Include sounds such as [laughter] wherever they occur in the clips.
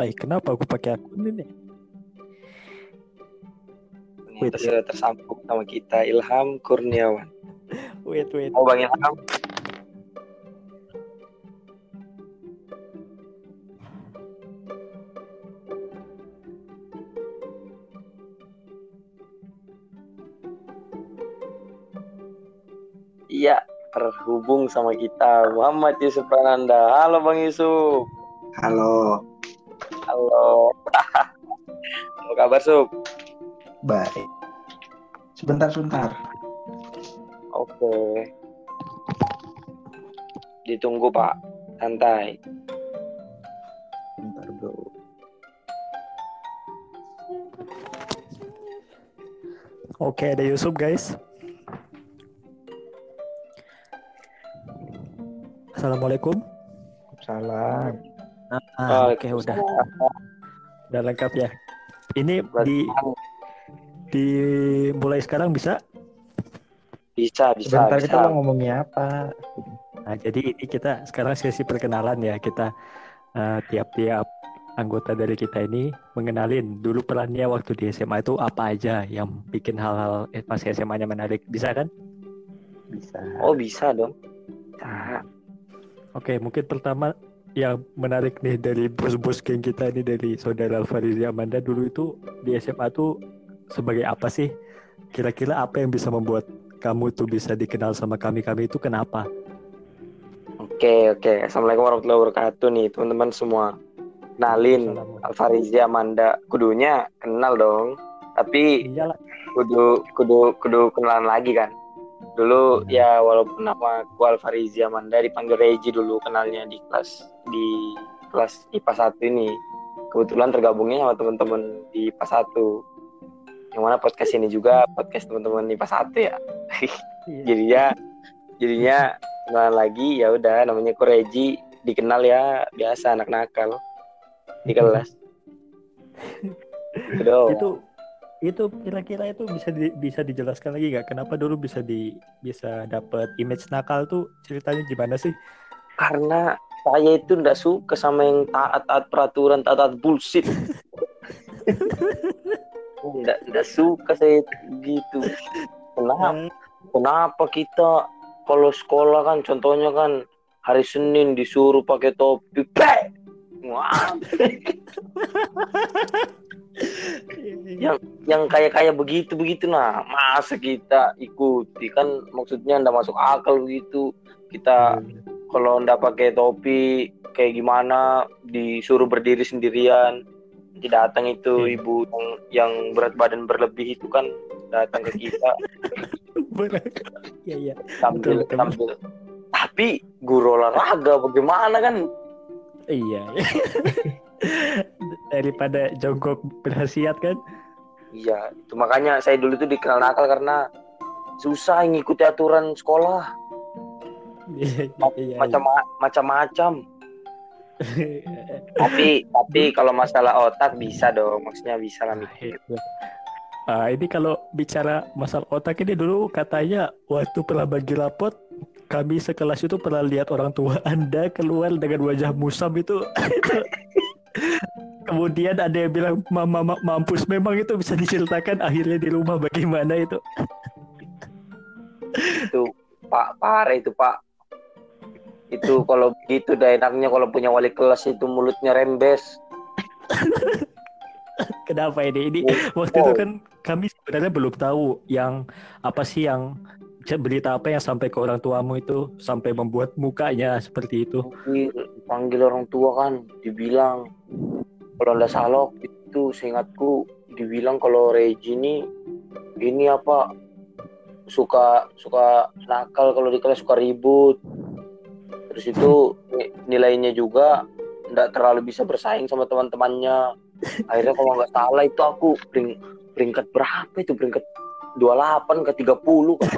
Ay, kenapa aku pakai akun ini? Ternyata sudah tersambung sama kita Ilham Kurniawan. [laughs] Wait, wait. Oh Bang Ilham. Iya, terhubung sama kita Muhammad Yusuf Prananda. Halo Bang Yusuf. Halo. Kabar Sup? baik. Sebentar, sebentar. Oke. Ditunggu Pak. Santai. Sebentar, bro. Oke, ada Yusuf guys. Assalamualaikum. Salam. Ah, oke udah, udah lengkap ya. Ini di di mulai sekarang bisa. Bisa, bisa, Sebentar bisa. kita mau ngomongnya apa? Nah, jadi ini kita sekarang sesi perkenalan ya. Kita eh, tiap-tiap anggota dari kita ini mengenalin dulu perannya waktu di SMA itu apa aja yang bikin hal-hal eh, pas SMA-nya menarik. Bisa kan? Bisa. Oh, bisa dong. Bisa. Oke, mungkin pertama yang menarik nih dari bos-bos geng kita ini dari saudara Farizi Amanda dulu itu di SMA tuh sebagai apa sih? Kira-kira apa yang bisa membuat kamu tuh bisa dikenal sama kami-kami itu kenapa? Oke, oke. Assalamualaikum warahmatullahi wabarakatuh nih, teman-teman semua. Assalamualaikum. Alfarizi Amanda. Kudunya kenal dong. Tapi Iyalah. kudu kudu kudu kenalan lagi kan. Dulu ya walaupun nama aku Alfarizi Amanda dipanggil Reji dulu kenalnya di kelas di kelas IPA 1 ini. Kebetulan tergabungnya sama teman-teman di IPA 1. Yang mana podcast ini juga podcast teman-teman IPA 1 ya. Iya. jadinya jadinya kenalan lagi ya udah namanya ku Reji dikenal ya biasa anak nakal di kelas. [laughs] Gitu. Itu itu kira-kira itu bisa di- bisa dijelaskan lagi nggak? Kenapa dulu bisa di bisa dapat image nakal tuh? Ceritanya gimana sih? karena saya itu ndak suka sama yang taat taat peraturan taat taat bullshit. [laughs] Ndak ndak suka saya gitu. Kenapa? Kenapa kita kalau sekolah kan contohnya kan hari Senin disuruh pakai topi! Wah, [laughs] yang yang kayak kayak begitu begitu nah masa kita ikuti? Kan maksudnya ndak masuk akal begitu. Kita kalau ndak pakai topi kayak gimana? Disuruh berdiri sendirian. Nanti datang itu Hmm. ibu yang, yang berat badan berlebih itu kan datang ke kita. [laughs] Iya iya. sambil Betul, betul. sambil. Tapi guru olahraga bagaimana kan? Iya. [laughs] Daripada jongkok berhasiat kan? iya itu makanya saya dulu tuh dikenal nakal karena susah ngikuti aturan sekolah Iya, iya, macam macam-macam iya. [laughs] tapi tapi kalau masalah otak bisa dong maksudnya bisa lah mikir Ah, ini kalau bicara masalah otak ini dulu katanya waktu pernah bagi rapot kami sekelas itu pernah lihat orang tua Anda keluar dengan wajah musam itu. [laughs] Kemudian ada yang bilang mama ma- mampus memang itu bisa diceritakan akhirnya di rumah bagaimana itu. itu pak parah itu pak itu kalau begitu dah enaknya kalau punya wali kelas itu mulutnya rembes Kenapa ini? Ini waktu itu kan kami sebenarnya belum tahu yang apa sih yang berita apa yang sampai ke orang tuamu itu sampai membuat mukanya seperti itu. Tapi dipanggil orang tua kan dibilang kalau nggak salah itu seingatku dibilang kalau Regi ini ini apa suka suka nakal kalau di kelas suka ribut terus itu ni- nilainya juga nggak terlalu bisa bersaing sama teman-temannya akhirnya kalau nggak salah itu aku pering- peringkat berapa itu peringkat 28 ke 30 kan.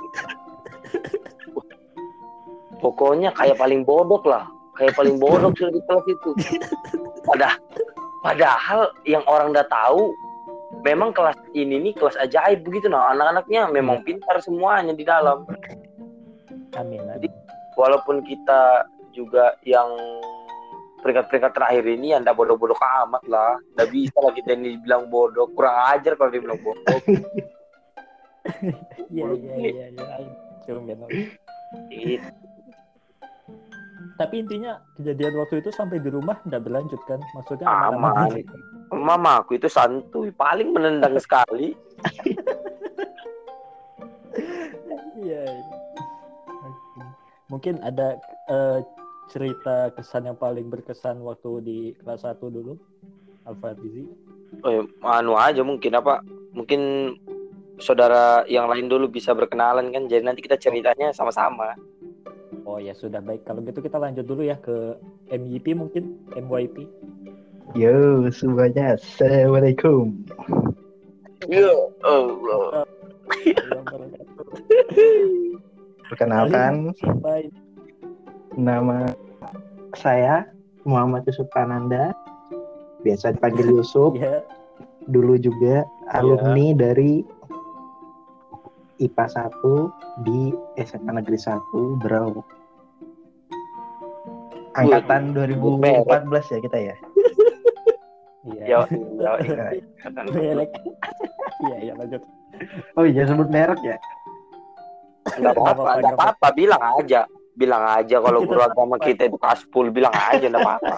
Pokoknya kayak paling bodoh lah kayak paling bodoh sudah di kelas itu padahal padahal yang orang udah tahu memang kelas ini nih kelas ajaib begitu nah anak-anaknya memang pintar semuanya di dalam Amin. walaupun kita juga yang peringkat-peringkat terakhir ini anda bodoh-bodoh amat lah. Nggak bisa lah kita ini bilang bodoh. Kurang ajar kalau dibilang bodoh. [laughs] Iya iya iya iya. Tapi intinya kejadian waktu itu sampai di rumah nggak berlanjut kan? Maksudnya Aman. aja. Mama aku itu santuy, paling menendang sekali. [laughs] Iya. Oke. Mungkin ada eh, cerita kesan yang paling berkesan waktu di kelas 1 dulu, Al-Fatizi. Eh, anu aja mungkin apa? Mungkin saudara yang lain dulu bisa berkenalan kan. Jadi nanti kita ceritanya sama-sama. Oh ya sudah baik. Kalau gitu kita lanjut dulu ya ke MYP mungkin, MYP. Yo, semuanya. Assalamualaikum. Ya Allah. [laughs] Perkenalkan, nama saya Muhammad Yusuf Ananda. Biasa dipanggil [laughs] Yusuf. Ya, Dulu juga alumni dari IPA 1 di SMA Negeri 1 Berau. Angkatan 2014 ya kita ya. iya. Ya, ya, Belek. Iya, iya lanjut. Oh iya sebut merek ya. Enggak apa-apa, enggak apa-apa, bilang aja. Bilang aja kalau guru agama kita itu kaspul, bilang aja enggak apa-apa.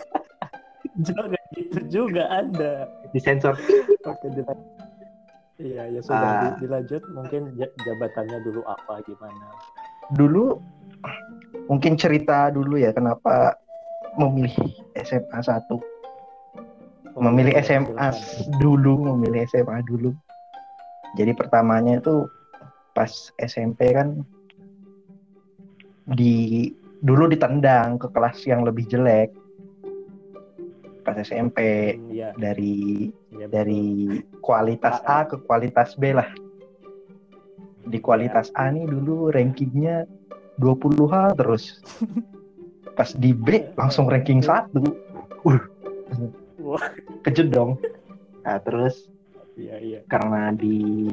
Jangan gitu juga Anda. Disensor. Oke, dilanjut. Iya, ya sudah Ah. di- dilanjut. Mungkin ja- jabatannya dulu apa gimana? Dulu mungkin cerita dulu ya kenapa memilih SMA 1. Memilih SMA silakan. dulu, memilih SMA dulu. Jadi pertamanya itu pas SMP kan di dulu ditendang ke kelas yang lebih jelek. Pas SMP Hmm, Iya, dari betul. dari kualitas A ke kualitas B lah. Di kualitas A nih dulu rankingnya 20-an terus. [laughs] Pas di B langsung ranking 1. Uh, kejut dong. Nah, terus Iya, iya. karena di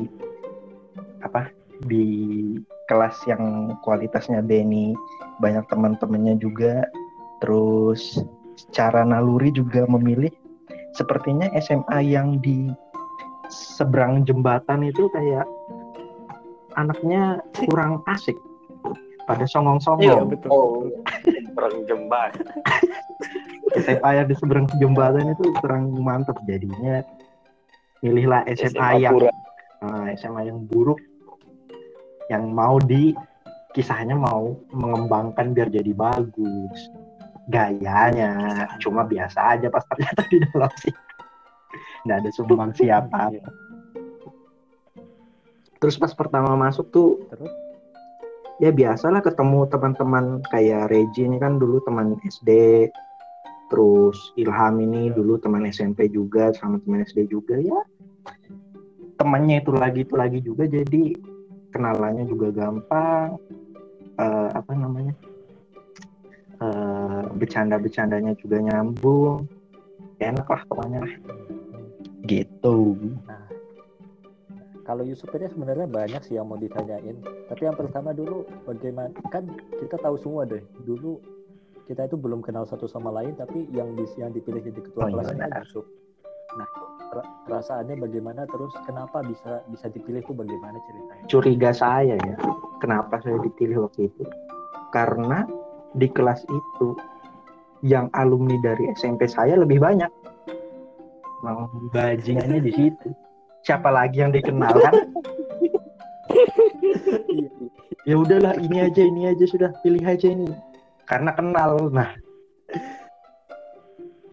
apa di kelas yang kualitasnya B ini banyak teman-temannya juga terus secara naluri juga memilih sepertinya SMA yang di seberang jembatan itu kayak anaknya kurang asik pada Iya, songong-songong betul. Oh, perang jembat. SMA yang di seberang jembatan itu kurang mantep jadinya pilihlah SMA, yang kurang. Nah, SMA yang buruk yang mau di kisahnya mau mengembangkan biar jadi bagus gayanya cuma biasa aja pas ternyata [laughs] di dalam sih nggak ada sumbang siapa Iya. terus pas pertama masuk tuh Terus? Ya biasalah ketemu teman-teman kayak Regi ini kan dulu teman SD terus Ilham ini Ya. dulu teman SMP juga sama teman SD juga. Ya temannya itu lagi itu lagi juga. Jadi kenalannya juga gampang. Eh, apa namanya? Eh, bercanda-bercandanya juga nyambung. Enak lah pokoknya. Lah. gitu. Nah, kalau Yusuf ini sebenarnya banyak sih yang mau ditanyain. Tapi yang pertama dulu bagaimana? Kan kita tahu semua deh. Dulu kita itu belum kenal satu sama lain, tapi yang di, yang dipilih jadi ketua Oh, iya, kelasnya kan. Yusuf. Nah, ra- perasaannya bagaimana? Terus kenapa bisa bisa dipilih tuh bagaimana ceritanya? curiga saya ya kenapa saya dipilih waktu itu karena di kelas itu yang alumni dari SMP saya lebih banyak mau bajingannya di situ siapa lagi yang dikenal kan? [laughs] Ya udahlah ini aja ini aja sudah pilih aja ini. Karena kenal nah.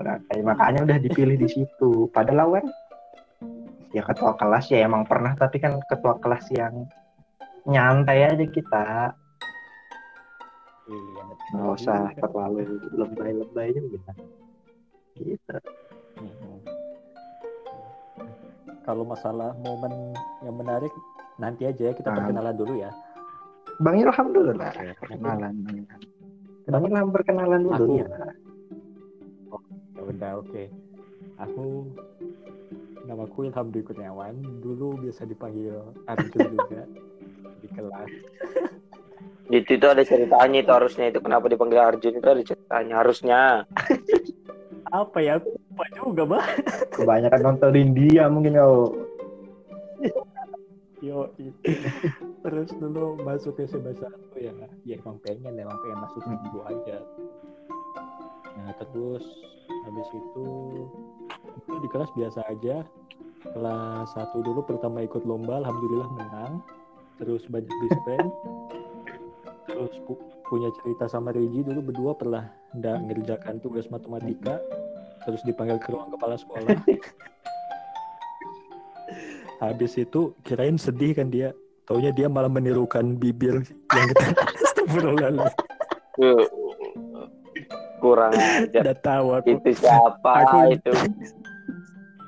Nah, kayak makanya udah dipilih di situ. Padahal kan ya ketua kelas ya emang pernah tapi kan ketua kelas yang nyantai aja kita. Iya, nggak usah terlalu lebay-lebay juga gitu. Mhm. Kalau masalah momen yang menarik nanti aja ya kita Ah. perkenalan dulu ya. Bang Ilham dulu lah perkenalan Bang Ilham. Bang Ilham perkenalan dulu Aku. ya Ya udah oke. Aku namaku Ilham Dwi Kurniawan. Dulu biasa dipanggil Arjun [laughs] juga di kelas. Itu itu ada ceritanya itu harusnya itu kenapa dipanggil Arjun itu ada ceritanya harusnya. [laughs] apa ya? Aku lupa juga, Bah. [laughs] Kebanyakan nontonin dia mungkin kau. Yo, terus dulu masuk ke SMA satu ya, ya emang pengen, emang pengen masuk Hmm. dulu aja. Nah terus habis itu itu di kelas biasa aja. Kelas satu dulu pertama ikut lomba, alhamdulillah menang. Terus banyak friend. [laughs] Terus pu- punya cerita sama Reji dulu berdua pernah nggak ngerjakan tugas matematika. Terus dipanggil ke ruang kepala sekolah. [laughs] Habis itu kirain sedih kan dia. Taunya dia malah menirukan bibir yang kita [laughs] Astagfirullah. Kurang. Udah tahu aku. Itu siapa Aku- itu?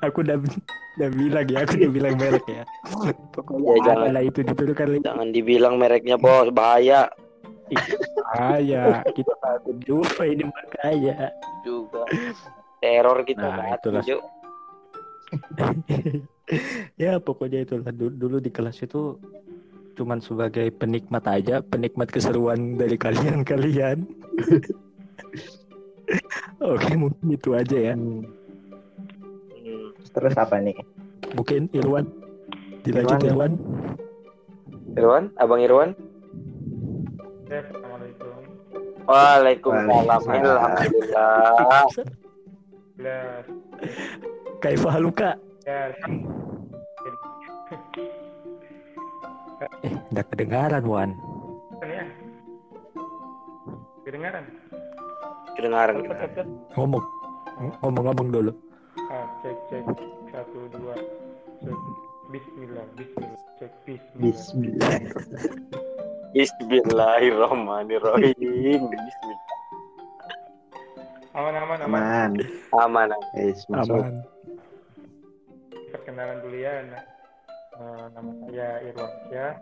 Aku udah udah bilang ya, aku udah bilang merek ya. [laughs] Pokoknya Ya, jangan. itu ditirukan Jangan dibilang mereknya bos, bahaya kaya. Kita takut juga ini makanya. juga. Teror kita Nah, itulah. [laughs] Ya pokoknya itulah dulu, dulu di kelas itu cuman sebagai penikmat aja, penikmat keseruan dari kalian-kalian. [laughs] Oke, mungkin itu aja ya. Hmm. Hmm. Terus apa nih? Mungkin Irwan dilanjut Irwan. Irwan. Irwan, Abang Irwan. Assalamualaikum. Waalaikumsalam. Alhamdulillah. Belas. Kaifa haluka? Ya, Eh, udah kedengaran Wan. ya. Kedengaran? Kedengaran. Ngomong, ngomong-ngomong dulu. Ah, cek, cek. Satu, dua. Cek. Bismillah, bismillah. Cek, bismillah. Bismillah. Bismillahirrahmanirrahim. Bismillah. Aman, aman, aman. Aman. Aman. Eh, masuk. Aman. Perkenalan dulu ya. Nah, eh, nama saya Irwan Syah.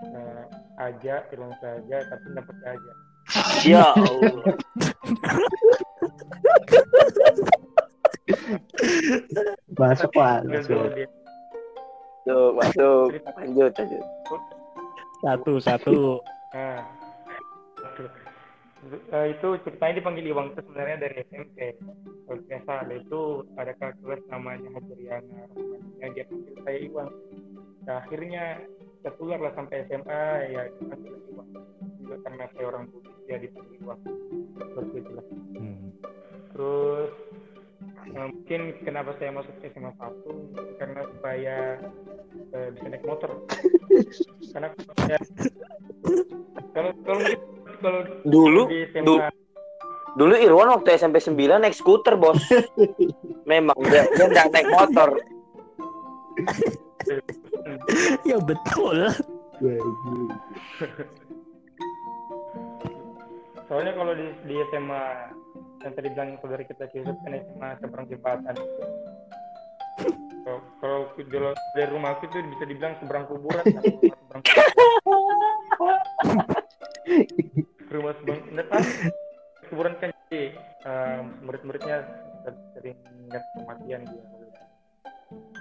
Eh, aja, Irwan Syah aja, tapi pakai aja. Ya [laughs] Allah. Masuk, dulu Masuk. Tuh, masuk. Lanjut, lanjut. Satu, satu. Nah, itu, Eh, itu ceritanya dipanggil Iwang itu sebenarnya dari SMP. Kalau tidak salah itu ada kakak kelas namanya Hajriana Rahmania dia panggil saya Iwang. Nah, akhirnya tertular lah sampai SMA ya dipanggil Iwang. Juga karena saya orang Bugis dia dipanggil Iwang. Seperti itulah. Hmm. Terus eh, mungkin kenapa saya masuk ke SMA 1 karena supaya eh, bisa naik motor. [laughs] karena saya kalau kalau kalau Dulu, di SMA du- dulu Irwan waktu SMP 9 naik skuter, Bos. [laughs] Memang dia dia nggak naik motor. Ya betul. [laughs] soalnya kalau di, di SMA yang tadi bilang saudara kita Yusuf kan SMA seberang jembatan kalau kalau dari rumahku itu bisa dibilang seberang kuburan kan? seberang rumah seberang tahu kuburan kan jadi eh, murid-muridnya sering ingat kematian dia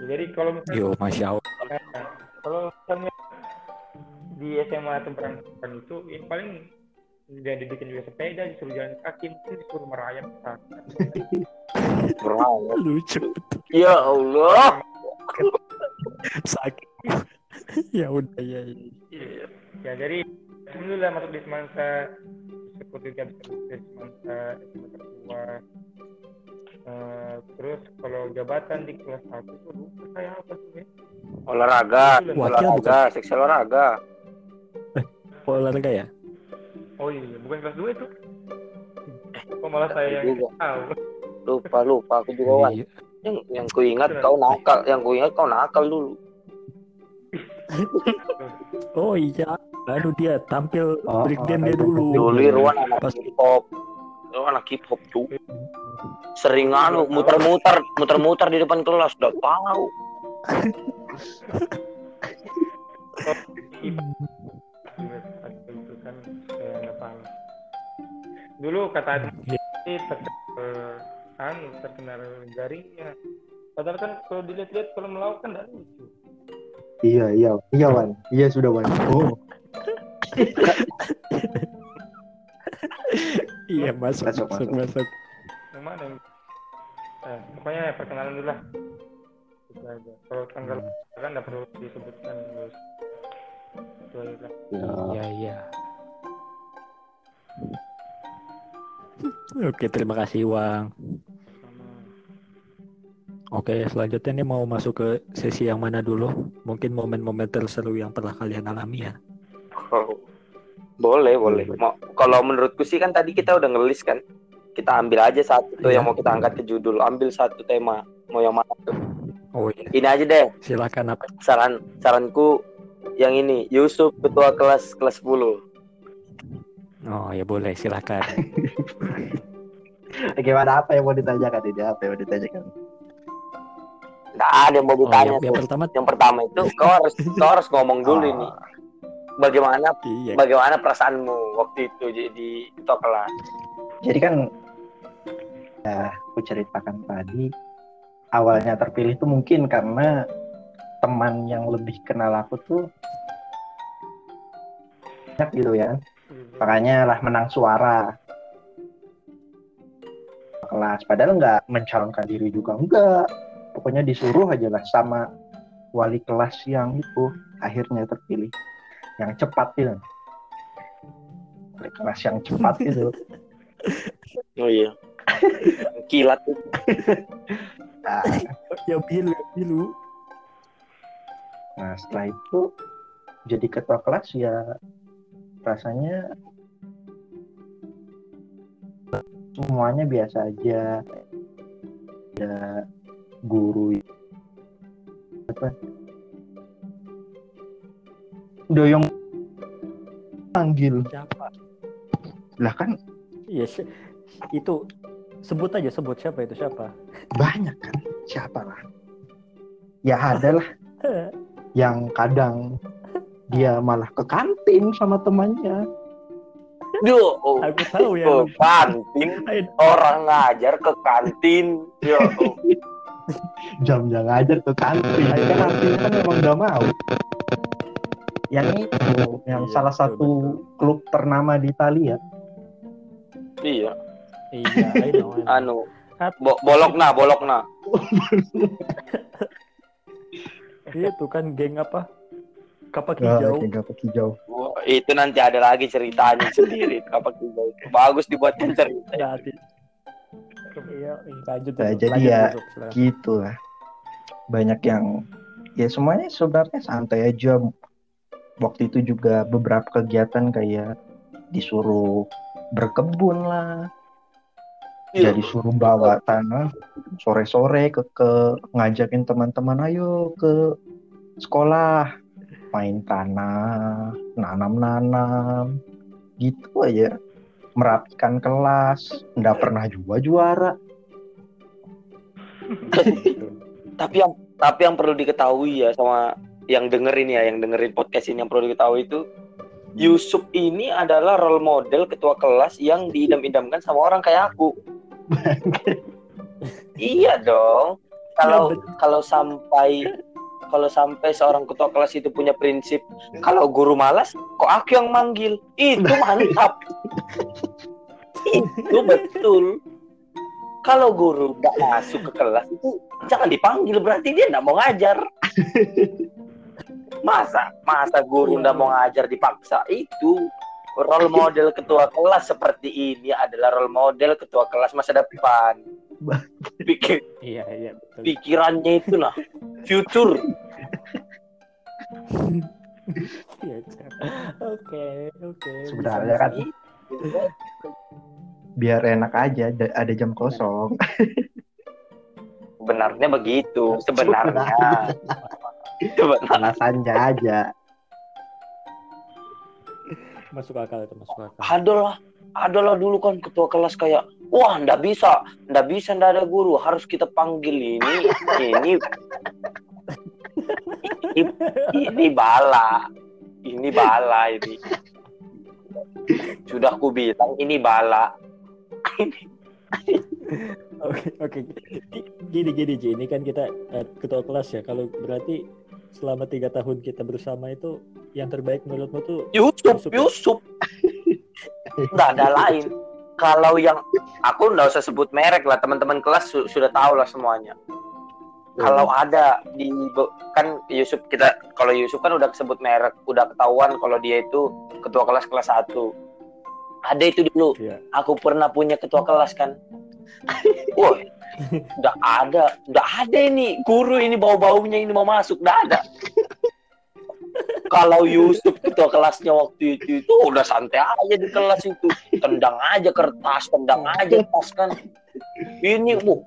jadi kalau misalnya Yo, masya Allah. Nah, kalau misalnya di SMA seberang Seberang itu ya paling dia dibikin juga sepeda disuruh jalan kaki mungkin disuruh merayap. Bro. [laughs] Lucu. Ya Allah. Sakit. ya udah ya. ya. ya jadi alhamdulillah masuk di Semansa seperti masuk di Semansa SMA tertua Eh, terus kalau jabatan di kelas satu itu lupa saya apa tuh ya Olahraga, Wakil olahraga, seksi olahraga. Olahraga ya? Oh iya bukan kelas dua itu kok malah saya yang tahu Lupa, lupa aku juga Wan. Iya. Yang yang ku ingat kau nakal, yang ku ingat kau nakal dulu. [laughs] Oh iya. Lalu dia tampil Oh, breakdance oh, dia dulu. Dulu Irwan anak Pas hip hop. Irwan anak hip hop tuh. Sering anu muter-muter, muter-muter di depan kelas udah tahu. [laughs] [laughs] Dulu kata Iya. ini terkenal anu terkenal garingnya. Padahal kan kalau dilihat-lihat kalau melawan kan nggak lucu. Iya, iya. Iya, Wan. Iya, sudah, Wan. Oh, [laughs] Iya masuk Masuk, masuk masuk. mana yang eh, pokoknya ya perkenalan dulu lah itu aja kalau tanggal Hmm. kan nggak perlu disebutkan terus itu aja lah Ya. Iya iya. Oke terima kasih Wang. Oke selanjutnya nih mau masuk ke sesi yang mana dulu? Mungkin momen-momen terseru yang pernah kalian alami ya. Oh. Boleh, boleh. Mau, kalau menurutku sih kan tadi kita udah ngelis kan. Kita ambil aja satu Iya. yang mau kita angkat ke judul. Ambil satu tema. Mau yang mana tuh? Oh iya. Ini aja deh. Silakan apa? Saran saranku yang ini. Yusuf ketua kelas kelas 10. Oh ya boleh silakan. [laughs] Gimana apa yang mau ditanyakan ini? Apa yang mau ditanyakan? Nggak ada yang mau Oh, ditanya yang, yang pertama Yang pertama itu [laughs] kau harus kau harus ngomong dulu Oh. ini. Bagaimana iya. bagaimana perasaanmu waktu itu jadi ketua kelas? Jadi kan ya aku ceritakan tadi awalnya terpilih itu mungkin karena teman yang lebih kenal aku tuh banyak gitu ya. Makanya lah menang suara kelas. Padahal nggak mencalonkan diri juga enggak. Pokoknya disuruh aja lah sama wali kelas yang itu akhirnya terpilih. Yang cepat gitu. Wali kelas yang cepat gitu. [laughs] Oh iya. Kilat. Nah, Ya bilu bilu. Nah, setelah itu jadi ketua kelas ya rasanya semuanya biasa aja. Ada guru apa? Doyong panggil. Siapa? Lah kan Iya si- itu sebut aja sebut siapa itu siapa? banyak kan. Siapa lah? Ya ada lah [laughs] yang kadang dia malah ke kantin sama temannya. Duh, oh, Aku tahu ya. ke kantin. [laughs] Ayo, Orang ngajar ke kantin. Yo, [laughs] jam-jam ngajar ke kantin kan artinya kan emang udah mau yang itu yang Iya, salah betul, satu klub ternama di Italia iya. Iya, I know, I know. [laughs] Anu, bo bolok nah, bolok nah. Itu kan geng apa? Kapak Ah, hijau. kayak kapak hijau Wah, Itu nanti ada lagi ceritanya [laughs] sendiri. Kapak hijau bagus dibuatkan cerita. Nanti. Iya, lanjut. Nah, jadi Lanjut, ya, silakan. gitu lah banyak yang ya semuanya sebenarnya santai aja waktu itu juga beberapa kegiatan kayak disuruh berkebun lah Iya. jadi suruh bawa tanah sore-sore ke, ke ngajakin teman-teman ayo ke sekolah main tanah nanam-nanam. Gitu aja. Merapikan kelas. Nggak pernah juga juara. [laughs] Tapi yang tapi yang perlu diketahui ya sama yang dengerin ya, yang dengerin podcast ini yang perlu diketahui itu Yusuf ini adalah role model ketua kelas yang diidam-idamkan sama orang kayak aku. [laughs] iya dong. Kalau kalau sampai kalau sampai seorang ketua kelas itu punya prinsip kalau guru malas kok aku yang manggil? Itu mantap. Itu betul. Kalau guru nggak masuk ke kelas itu jangan dipanggil berarti dia nggak mau ngajar. Masa masa guru nggak mau ngajar dipaksa? Itu role model ketua kelas seperti ini adalah role model ketua kelas masa depan. Pikir Iya, iya, betul. pikirannya itu lah future Iya. Oke, oke. Sebenarnya kan biar enak aja ada, ada jam kosong sebenarnya begitu sebenarnya sebenarnya alasannya aja masuk akal itu masuk akal. adalah adalah dulu kan ketua kelas kayak wah ndak bisa ndak bisa ndak ada guru harus kita panggil ini ini ini, ini bala ini bala ini sudah ku bilang ini bala Oke, oke. Gini, gini, Ji. Ini kan kita eh, ketua kelas ya. Kalau berarti selama tiga tahun kita bersama itu yang terbaik menurutmu tuh Yusuf Yusuf. Yusuf nggak ada lain kalau yang aku nggak usah sebut merek lah teman-teman kelas su- sudah tahu lah semuanya. Kalau ada di kan Yusuf kita kalau Yusuf kan udah sebut merek udah ketahuan kalau dia itu ketua kelas kelas 1 ada itu dulu. Iya. aku pernah punya ketua kelas kan. Woi udah [laughs] ada udah ada ini. Guru ini bau baunya ini mau masuk udah ada kalau Yusuf ketua kelasnya waktu itu itu udah santai aja di kelas itu. Tendang aja kertas tendang aja tas kan. Ini bu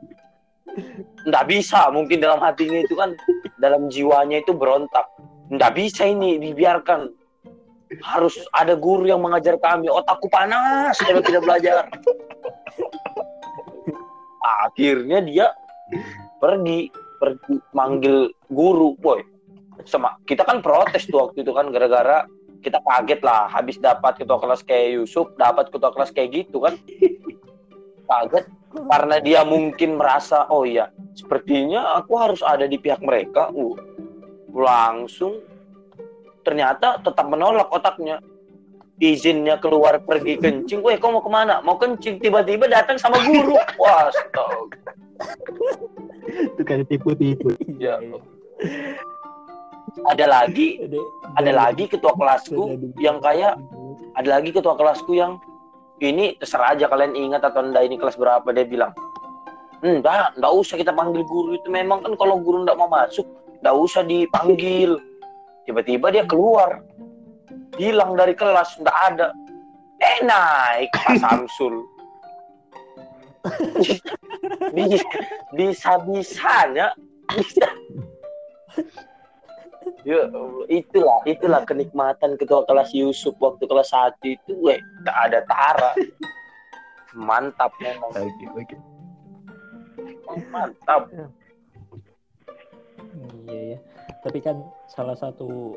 nggak bisa mungkin dalam hatinya itu kan dalam jiwanya itu berontak. Nggak bisa ini dibiarkan. Harus ada guru yang mengajar kami. Otakku panas kalau tidak belajar. Akhirnya dia pergi pergi manggil guru boy sama kita kan protes tuh waktu itu kan gara-gara kita kaget lah habis dapat ketua kelas kayak Yusuf dapat ketua kelas kayak gitu kan kaget karena dia mungkin merasa oh iya sepertinya aku harus ada di pihak mereka uh, langsung ternyata tetap menolak otaknya izinnya keluar pergi kencing, weh kau mau ke mana? Mau kencing, tiba-tiba datang sama guru. Wah, astaga. itu kayak tipu-tipu Ya. Ada lagi, ada lagi ketua kelasku yang kayak ada lagi ketua kelasku yang ini terserah aja kalian ingat atau enggak ini kelas berapa dia bilang. Enggak enggak usah kita panggil guru itu. Memang kan kalau guru enggak mau masuk enggak usah dipanggil. Tiba-tiba dia keluar. Hilang dari kelas enggak ada. Eh naik Pak Samsul. [laughs] Bisa bisa bisanya bisa Ya, itulah itulah kenikmatan ketua kelas Yusuf waktu kelas 1 itu, weh, tak ada tara. [laughs] Mantap memang, oke oke mantap. Iya ya. Tapi kan salah satu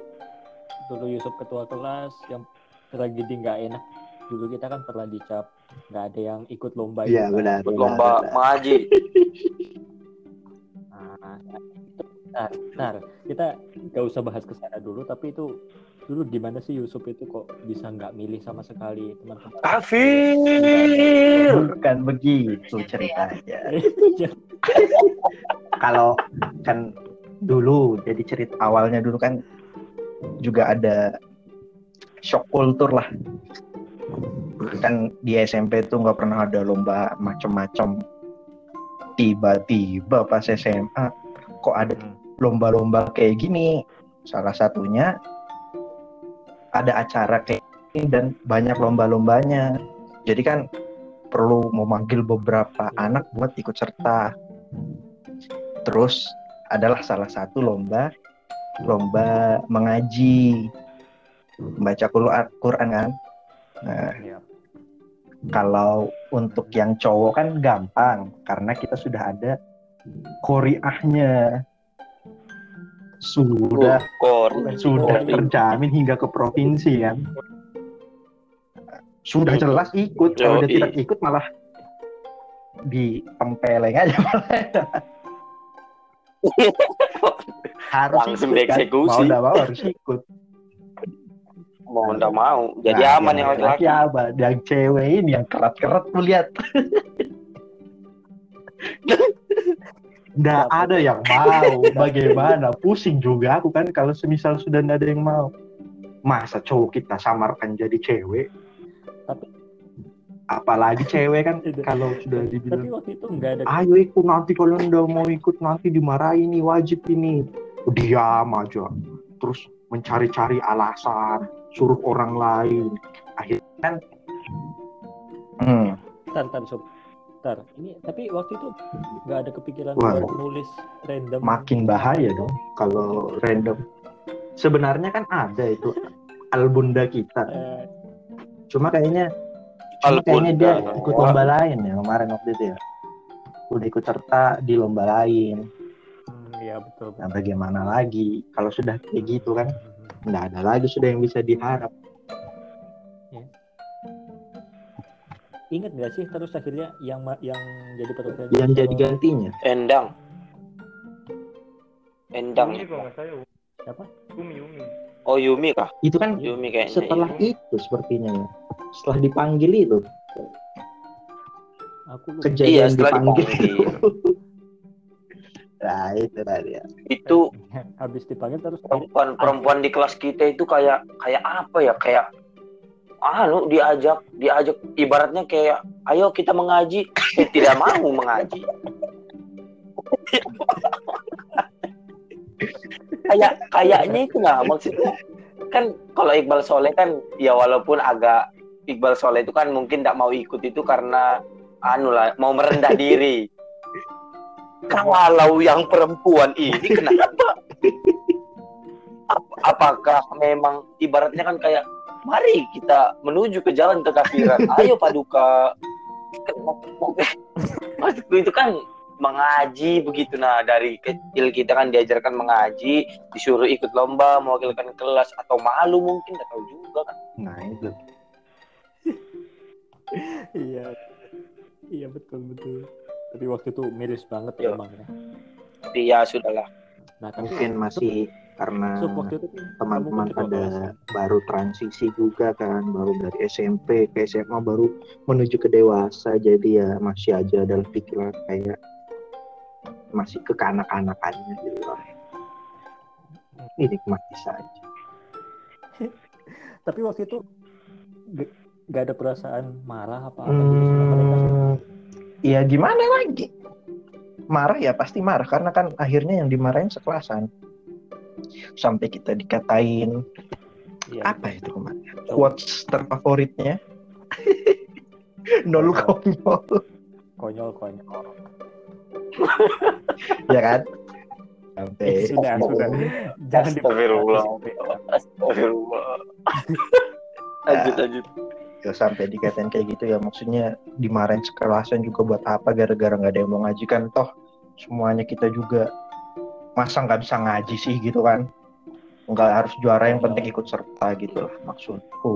dulu Yusuf ketua kelas yang tragedi nggak enak. Dulu kita kan pernah dicap nggak ada yang ikut lomba. iya itu kan. benar Ikut benar, lomba benar. mengaji. Nah, [laughs] nah, nah, kita nggak usah bahas ke sana dulu. Tapi itu dulu gimana sih Yusuf itu kok bisa nggak milih sama sekali teman-teman? Kafir. bukan begitu ceritanya [laughs] kalau kan dulu jadi cerita awalnya dulu kan juga ada shock culture lah kan di SMP tuh nggak pernah ada lomba macem-macem tiba-tiba pas SMA kok ada lomba-lomba kayak gini. Salah satunya ada acara kayak ini dan banyak lomba-lombanya. Jadi kan perlu memanggil beberapa anak buat ikut serta. Terus adalah salah satu lomba lomba mengaji. Membaca Qur'an Quran kan? Nah Iya. kalau untuk yang cowok kan gampang karena kita sudah ada koriahnya sudah Kor. sudah terjamin hingga ke provinsi kan sudah jelas ikut kalau dia tidak ikut malah ditempeleng aja malah [laughs] harus Langsung ikut kan. dieksekusi. mau tidak mau harus ikut Mau enggak mau. Jadi Nah, aman yang laki-laki. apa yang cewek ini yang kerat-kerat tuh lihat [laughs] Nggak ada yang mau. Bagaimana? Pusing juga aku kan kalau semisal sudah nggak ada yang mau. Masa cowok kita samarkan jadi cewek? Tapi- apalagi cewek kan [laughs] kalau sudah Tapi dibilang waktu itu nggak ada. Ayo ikut nanti kalau nggak mau ikut nanti dimarahin nih wajib ini. Diam aja. Terus mencari-cari alasan suruh orang lain. Akhirnya kan hmm, tar sob ini tapi waktu itu nggak ada kepikiran Wah. buat nulis random. Makin bahaya dong kalau random. Sebenarnya kan ada itu albunda kita. Eh, cuma kayaknya cuma kayaknya dia ikut lomba lain ya kemarin waktu itu ya. Udah ikut serta di lomba lain. Hmm, ya betul. Nah bagaimana lagi? Kalau sudah kayak gitu kan nggak ada lagi sudah yang bisa diharap ingat nggak sih terus akhirnya yang yang jadi perwakilan yang jadi gantinya Endang. Endang. Umi salah. Siapa? Umi, Umi. Oh Yumi kah? itu kan Yumi kayaknya. setelah iya. itu sepertinya ya setelah dipanggil itu Aku lupa. kejadian Iya, setelah dipanggil. dipanggil. [laughs] nah itu tadi ya. itu [laughs] habis dipanggil terus perempuan perempuan di kelas kita itu kayak kayak apa ya kayak anu diajak diajak ibaratnya kayak ayo kita mengaji. Eh, tidak mau mengaji. Kayak kayaknya itu nggak maksudnya kan kalau Iqbal Soleh kan ya walaupun agak Iqbal Soleh itu kan mungkin tidak mau ikut itu karena anu lah mau merendah diri. Kalau yang perempuan ini kenapa? Ap- apakah memang ibaratnya kan kayak mari kita menuju ke jalan kekafiran. [laughs] Ayo paduka. Maksudku itu kan mengaji begitu. Nah dari kecil kita kan diajarkan mengaji disuruh ikut lomba mewakilkan kelas atau malu mungkin nggak tahu juga kan. Nah itu. iya. Iya betul betul. Tapi waktu itu miris banget Iya. emang ya. Tapi ya sudahlah. Nah Mungkin masih karena kan teman-teman kamu kan pada baru transisi juga kan baru dari SMP ke SMA baru menuju ke dewasa jadi ya masih aja dalam pikiran kayak masih kekanak-kanakannya gitu loh. Nikmati saja. tapi waktu itu gak ada perasaan marah apa apa gitu Hmm, ya gimana lagi? Marah ya pasti marah karena kan akhirnya yang dimarahin sekelasan. Sampai kita dikatain Iya. apa itu kemarin? Quotes terfavoritnya. [laughs] Nol konyol, konyol konyol [laughs] ya kan? Sampai Eh, sudah sudah jangan Astagfirullah. Astagfirullah. lanjut lanjut ya sampai dikatain kayak gitu ya maksudnya dimarahin sekelasan juga buat apa gara-gara nggak ada yang mau ngaji kan toh semuanya kita juga masa nggak bisa ngaji sih gitu kan? Nggak harus juara yang penting ikut serta gitu lah maksudku.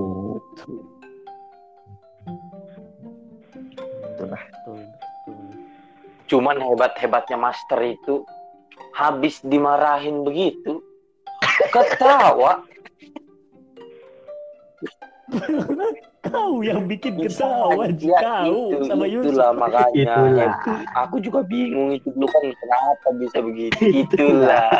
Itulah cuman hebat hebatnya master itu habis dimarahin begitu ketawa kau yang bikin ketawa Ya, kau itu, sama Yusuf. itulah makanya. Itulah. aku juga bingung itu dulu kan kenapa bisa begitu. Itulah.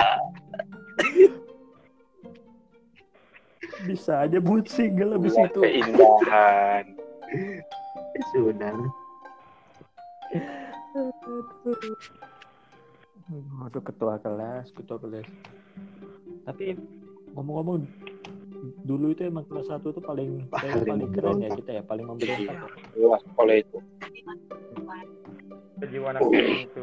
Bisa aja buat single habis Itulah itu. keindahan. Sudah. Aduh ketua kelas, ketua kelas. Tapi ngomong-ngomong dulu itu emang kelas satu itu paling Paling paling keren ya kita ya, paling memberontak. ya. luas sekolah itu kejiwaan aku itu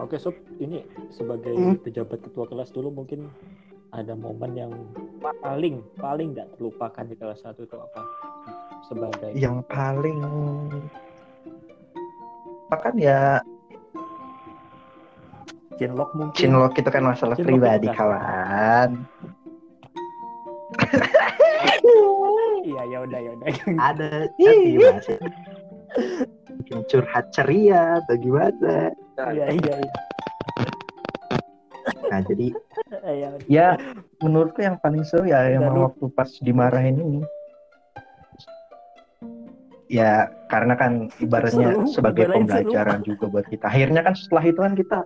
Oke sob, ini sebagai Hmm. pejabat ketua kelas dulu mungkin ada momen yang paling paling nggak terlupakan di kelas satu itu apa? Sebagai yang paling kan ya chinlock mungkin. chinlock itu kan masalah Chinlock pribadi kan. kawan Iya ya udah ya udah. ada bahasa bikin curhat ceria atau gimana Iya iya iya. nah jadi Iya. ya menurutku yang paling seru ya yang waktu pas dimarahin ini ya karena kan ibaratnya Seru, sebagai dimarahin seru. pembelajaran juga buat kita. Akhirnya kan setelah itu kan kita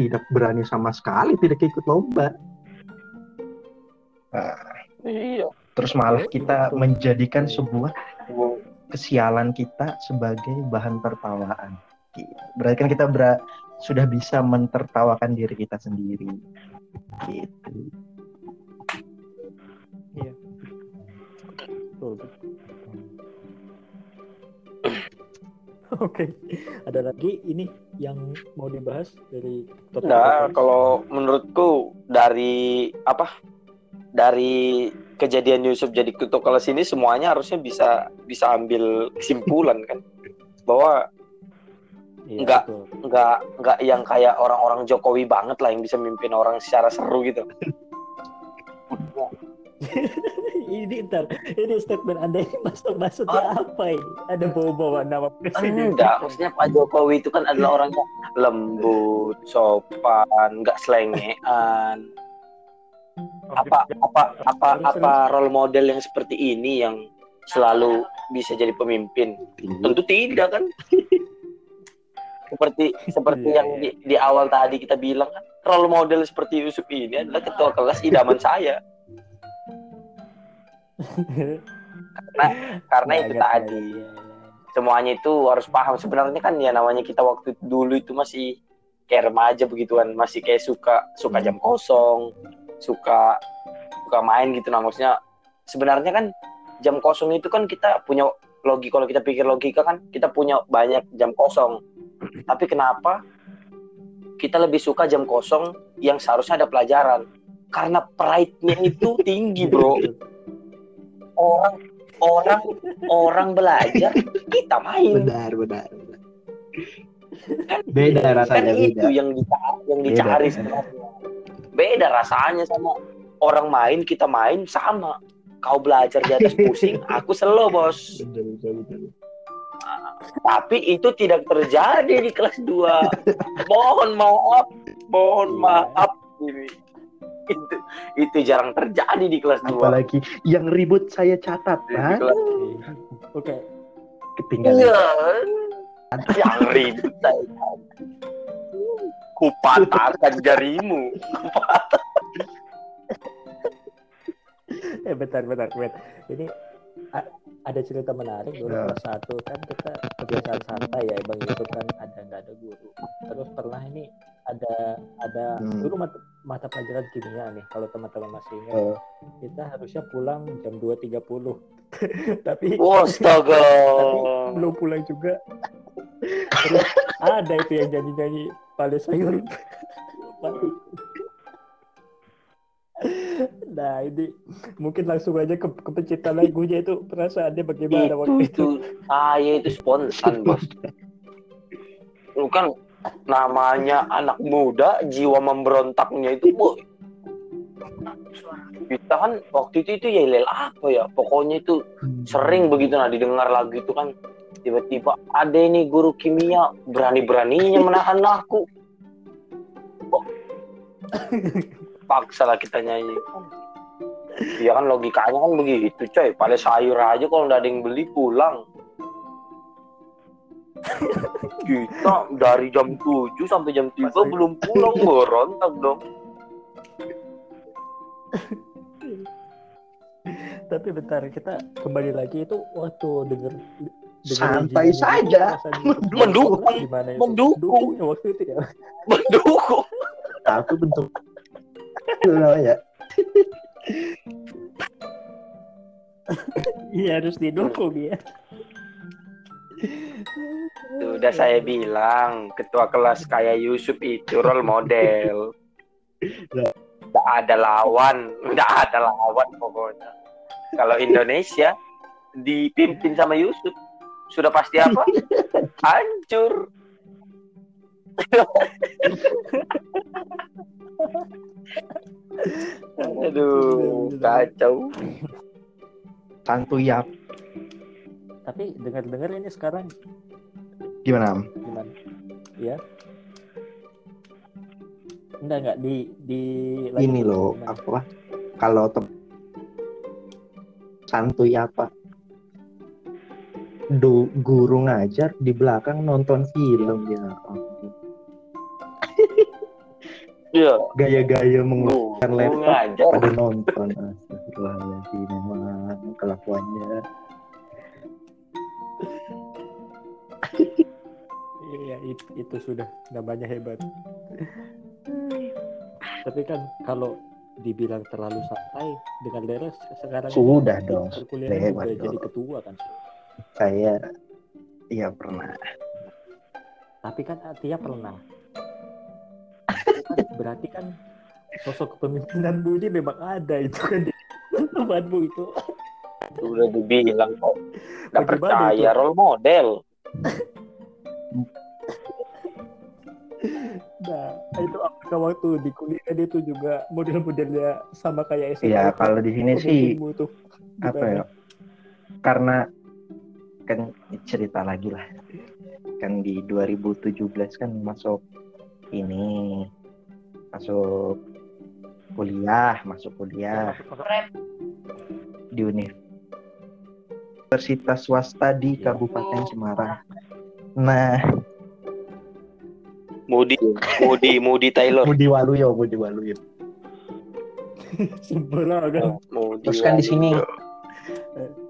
tidak berani sama sekali tidak ikut lomba. Nah, iya. Terus malah kita menjadikan sebuah kesialan kita sebagai bahan tertawaan. Berarti kan kita ber- sudah bisa mentertawakan diri kita sendiri. Gitu. Betul. [laughs] Oke, ada lagi ini yang mau dibahas dari topik Nah, kalau menurutku dari apa? Dari kejadian Yusuf jadi ketua kelas ini semuanya harusnya bisa bisa ambil kesimpulan kan bahwa Iya, enggak. betul. nggak nggak yang kayak orang-orang Jokowi banget lah yang bisa mimpin orang secara seru gitu. [laughs] ini ntar, ini statement anda ini maksud maksudnya apa ini? Ada bawa-bawa nama presiden? Enggak, maksudnya Pak Jokowi itu kan adalah orang yang lembut, sopan, nggak selengean. apa apa apa apa role model yang seperti ini yang selalu bisa jadi pemimpin? Tentu tidak kan? [laughs] Seperti seperti Iya, yang di, di awal tadi kita bilang kan? Role model seperti Yusuf ini adalah ketua kelas idaman saya karena karena itu tadi. iya, iya. semuanya itu harus paham. Sebenarnya kan ya namanya kita waktu dulu itu masih kayak remaja begituan. Masih kayak suka suka jam kosong suka suka main gitu. Nah maksudnya sebenarnya kan jam kosong itu kan kita punya logi. Kalau kita pikir logika kan kita punya banyak jam kosong. [clears throat] Tapi kenapa kita lebih suka jam kosong yang seharusnya ada pelajaran? Karena pride-nya itu tinggi bro [laughs] orang orang orang belajar kita main benar benar benar. Kan beda kan rasanya itu beda yang dicari, yang Beda. dicari sebenarnya. Beda rasanya sama orang main kita main sama. Kau belajar di atas pusing, [laughs] aku slow bos. benar benar benar Tapi itu tidak terjadi di kelas 2 [laughs] Mohon maaf, mohon Iya. maaf ini. Itu itu jarang terjadi di kelas 2 apalagi yang ribut saya catat kan Oke, ketinggalan Iya. Yang ribut saya. Kupatahkan jarimu. [laughs] eh bentar, bentar, bentar. Ini ada cerita menarik dulu Ya. kelas satu kan kita kebiasaan santai ya bang itu kan ada nggak ada guru. Terus pernah ini ada ada Hmm. dulu mata, mata pelajaran kimia nih kalau teman-teman masih ingat. Oh. kita harusnya pulang jam 2.30 [laughs] tapi Astaga. tapi belum pulang juga. Terus ada itu yang nyanyi-nyanyi pada sayur. [laughs] Nah ini mungkin langsung aja ke kepencitan lagunya itu perasaannya bagaimana itu waktu itu? Itu saya itu spontan bos. [laughs] Lu kan namanya anak muda jiwa memberontaknya itu bu kita kan waktu itu itu ya lel apa ya? Pokoknya itu sering begitu nah didengar lagu itu kan tiba-tiba ada ini guru kimia berani-beraninya menahan aku. Wah. paksa lah kita nyanyi. Iya kan logikanya kan begitu coy. Pada sayur aja kalau nggak ada yang beli pulang kita dari jam 7 sampai jam 3 Masa- belum pulang berontak dong tapi bentar kita kembali lagi itu waktu denger denger Santai saja. Mendukung. gimana itu? Mendukung. ya waktu itu ya mendukung Aku bentuk namanya. iya harus didukung ya Sudah saya bilang, ketua kelas kayak Yusuf itu role model. Tidak ada lawan, tidak ada lawan pokoknya. Kalau Indonesia dipimpin sama Yusuf, sudah pasti apa? Hancur. Aduh, kacau. Santuy ya. Tapi dengar-dengar ini sekarang Gimana? Am? gimana ya enggak enggak di di lagi Ini loh, gimana? apa? Kalau tem- santuy apa? Du, guru ngajar di belakang nonton film ya. ampun. [laughs] Iya, Gaya-gaya mengeluarkan laptop ngajar. pada nonton. Astagfirullahaladzim, memang kelakuannya. Iya, itu, itu sudah namanya hebat. Tapi kan kalau dibilang terlalu santai dengan Leres sekarang Sudah dong, perkuliahan hebat jadi ketua kan. Saya iya pernah. Tapi kan Atia pernah. [laughs] Berarti kan sosok kepemimpinan Bu ini memang ada itu kan di [laughs] tempatmu itu. Udah dibilang kok. Gak Bagaimana percaya itu? role model. Nah, itu apakah waktu di kuliah itu juga model-modelnya sama kayak SMA? Ya itu? kalau di sini sih tuh apa ya? Karena kan cerita lagi lah. Kan di 2017 kan masuk ini masuk kuliah masuk kuliah Masuk- masuk- Rep. di Universitas swasta di Kabupaten Semarang. Nah, Moody, Moody, Moody Taylor. Budi Waluyo, Budi Waluyo. [laughs] Sembarangan. Moody Terus kan di sini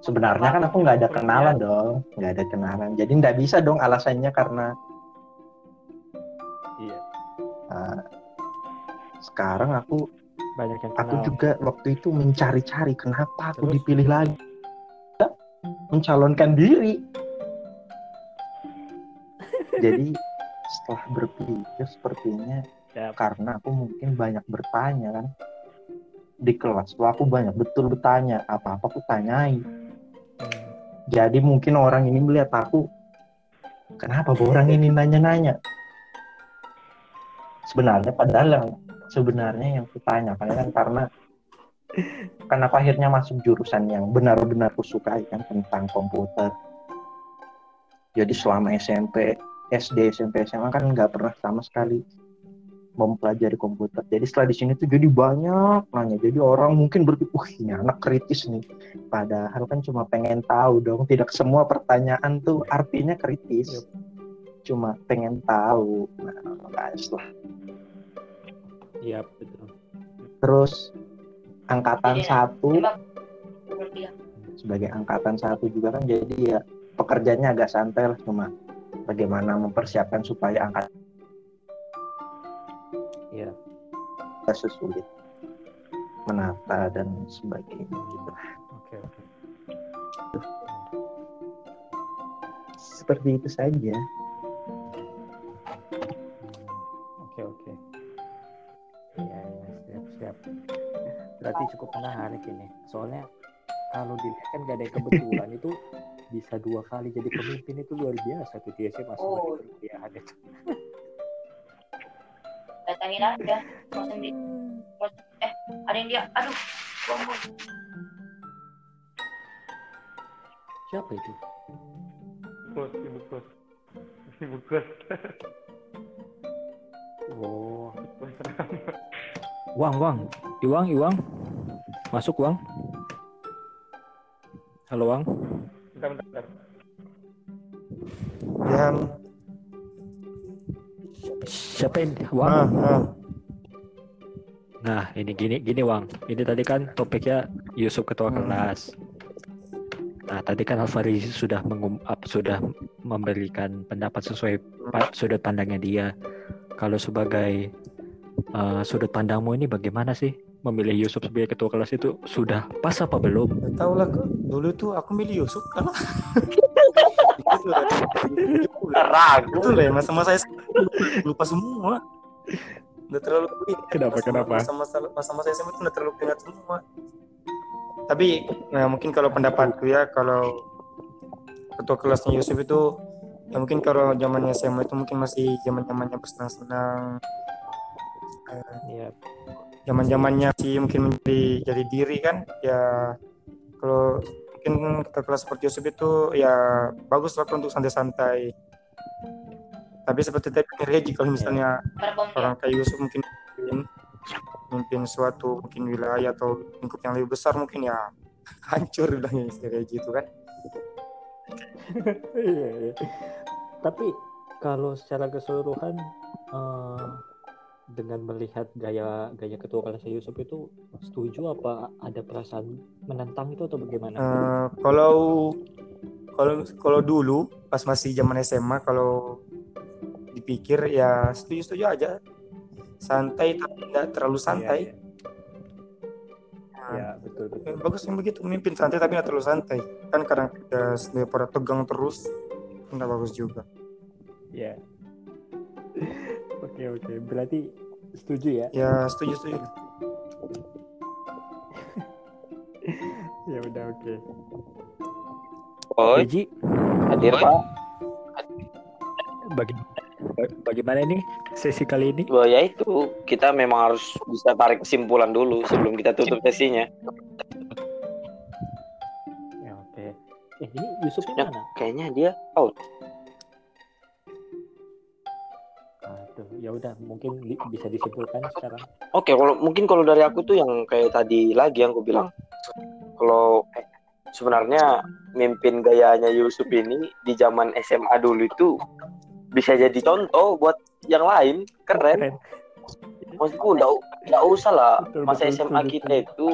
sebenarnya kan aku nggak ada kenalan dong, nggak ada kenalan. Jadi nggak bisa dong alasannya karena Iya. uh, sekarang aku Banyak yang aku kenal. juga waktu itu mencari-cari kenapa aku Terus? dipilih lagi mencalonkan diri. Jadi setelah berpikir sepertinya Ya. karena aku mungkin banyak bertanya kan di kelas tuh aku banyak betul bertanya apa-apa aku tanyai. Hmm. Jadi mungkin orang ini melihat aku kenapa orang ini nanya-nanya. Sebenarnya padahal yang sebenarnya yang kutanyakan kan karena kenapa akhirnya masuk jurusan yang benar-benar aku sukai kan tentang komputer. Jadi selama SMP, SD, SMP, SMA kan nggak pernah sama sekali mempelajari komputer. Jadi setelah di sini tuh jadi banyak nanya. Jadi orang mungkin berpikir, wah ini anak kritis nih. Padahal kan cuma pengen tahu dong. Tidak semua pertanyaan tuh artinya kritis. Cuma pengen tahu. Nah, setelah Iya betul. terus angkatan Jadi, satu Coba menurut dia. sebagai angkatan satu juga kan jadi ya pekerjaannya agak santai lah cuma bagaimana mempersiapkan supaya angkatan Iya. tidak sesulit menata dan sebagainya gitu. Oke oke. Seperti itu saja. Berarti cukup menarik ini. Soalnya kalau dilihat kan gak ada yang kebetulan itu bisa dua kali jadi pemimpin itu luar biasa tuh dia sih masuk Oh. ya ada tuh. Datangin aja. Di... Eh, ada yang dia. Aduh. Buang, buang. Siapa itu? Bos, ibu kos. Ibu. Oh, Bos serem. Wang Wang, Iwang Iwang, masuk Wang. Halo Wang. Bentar, bentar, bentar. Ya, Siapa ini? ah, Wang. ah. Nah, ini gini gini Wang. Ini tadi kan topiknya Yusuf ketua Hmm. kelas. Nah, tadi kan Alfari sudah mengum, sudah memberikan pendapat sesuai pa- sudut pandangnya dia. Kalau sebagai eh, sudut pandangmu ini bagaimana sih memilih Yusuf sebagai ketua kelas itu sudah pas apa belum? Gak tau lah kok. Dulu tuh aku milih Yusuf karena. Ragu. Itu lah ya masa-masa saya lupa semua. Udah terlalu ingat. Kenapa, kenapa? Masa-masa masa-masa SMA itu udah terlalu ingat semua. Tapi nah, mungkin kalau pendapatku ya kalau ketua kelasnya Yusuf itu ya mungkin kalau zamannya SMA itu mungkin masih zaman-zamannya bersenang-senang. Eh, Iya. Zaman zamannya sih mungkin menjadi jadi diri kan ya kalau mungkin kelas seperti Yusuf itu ya bagus lah untuk santai-santai tapi seperti tadi Regi kalau misalnya Pada bom dia. orang kayak Yusuf mungkin memimpin, memimpin suatu mungkin wilayah atau lingkup yang lebih besar mungkin ya [laughs] hancur bilangnya si Regi itu kan [laughs] Iya, iya. Tapi kalau secara keseluruhan eh, dengan melihat gaya gaya ketua kelas Yusuf itu setuju apa ada perasaan menentang itu atau bagaimana? Eh, kalau kalau kalau dulu pas masih zaman SMA kalau dipikir ya setuju-setuju aja santai tapi tidak terlalu santai Iya, iya. Ya, betul betul. Bagus yang begitu memimpin santai tapi tidak terlalu santai kan kadang kita daripada tegang terus tidak bagus juga Ya. Oke oke. Berarti setuju ya? ya setuju setuju [laughs] Ya udah oke. Oi, Reji, hadir Pak. bagi bagaimana nih sesi kali ini? Wah, ya itu kita memang harus bisa tarik kesimpulan dulu sebelum kita tutup sesinya. Ya oke. Eh ini Yusufnya Ya. mana? Kayaknya dia out. Aduh, ya udah mungkin di- bisa disimpulkan sekarang. Oke, kalau mungkin kalau dari aku tuh yang kayak tadi lagi yang aku bilang, kalau eh, sebenarnya mimpin gayanya Yusuf ini di zaman SMA dulu itu bisa jadi contoh buat yang lain, keren. Keren. Maksudku nggak nggak usah lah Betul, masa betul, SMA betul, kita itu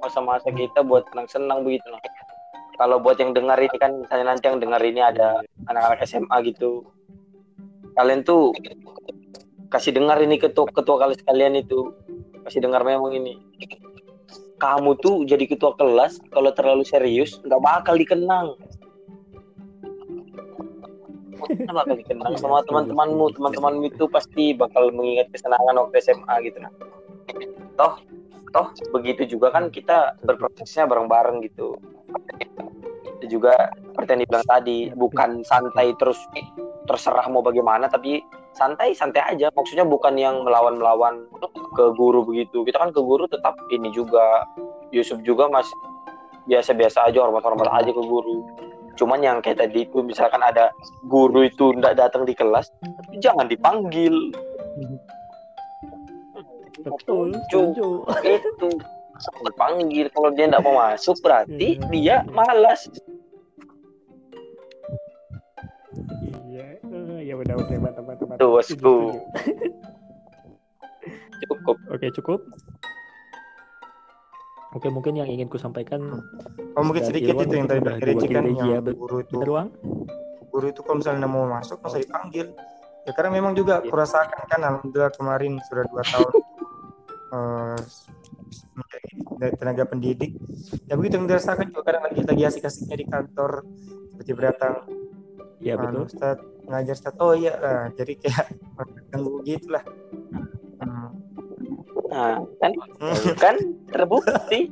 masa-masa kita buat senang-senang begitu lah. Kalau buat yang dengar ini kan misalnya nanti yang dengar ini ada anak-anak SMA gitu, kalian tuh kasih dengar ini ketua ketua kalian sekalian itu. Kasih dengar memang ini. Kamu tuh jadi ketua kelas kalau terlalu serius nggak bakal dikenang. Nggak bakal dikenang sama teman-temanmu. Teman-temanmu itu pasti bakal mengingat kesenangan waktu SMA gitu nah toh toh begitu juga kan kita berprosesnya bareng-bareng gitu. Itu juga seperti yang dibilang tadi bukan santai terus terserah mau bagaimana tapi santai santai aja. Maksudnya bukan yang melawan melawan ke guru begitu. Kita kan ke guru tetap ini juga Yusuf juga masih biasa-biasa aja hormat-hormat aja ke guru. Cuman yang kayak tadi itu misalkan ada guru itu nggak datang di kelas jangan dipanggil. Betul, itu dipanggil kalau dia nggak mau masuk berarti dia malas ya udah oke mantap mantap mantap. Tuh, bosku. [laughs] Cukup Oke cukup. Oke mungkin yang ingin ku sampaikan Oh mungkin sedikit Irwan itu yang tadi udah Reci kan yang bet- guru itu bener uang. guru itu kalau misalnya mau masuk masa dipanggil ya karena memang juga Iya. kurasakan kan alhamdulillah kemarin sudah dua tahun [laughs] eh, menjadi dari tenaga pendidik ya begitu yang dirasakan juga kadang lagi lagi asik-asiknya di kantor seperti datang Iya betul. Ustaz ngajar Ustaz oh iya lah. jadi kayak ganggu gitu lah Hmm. nah kan [laughs] kan terbukti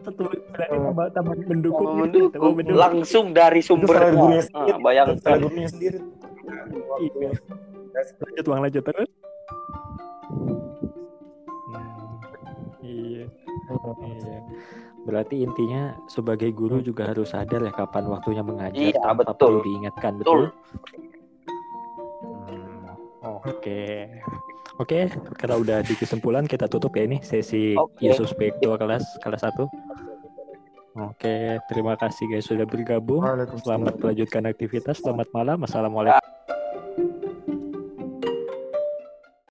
Satu tambah tambah mendukung. Gitu, tambah mendukung. mendukung. langsung dari salah sumbernya gurunya sendiri Ah, bayangkan salah gurunya sendiri Iya. Lanjut uang lanjut terus. Hmm, iya. Iya. Berarti intinya sebagai guru juga harus sadar ya kapan waktunya mengajar Iya, tanpa betul. perlu diingatkan betul. Betul. Hmm, Oke. Oke, karena udah di kesimpulan kita tutup ya ini sesi Oke. Yesus Baik 2 kelas kelas 1. Oke, terima kasih guys sudah bergabung. Selamat melanjutkan aktivitas. Selamat malam. Assalamualaikum.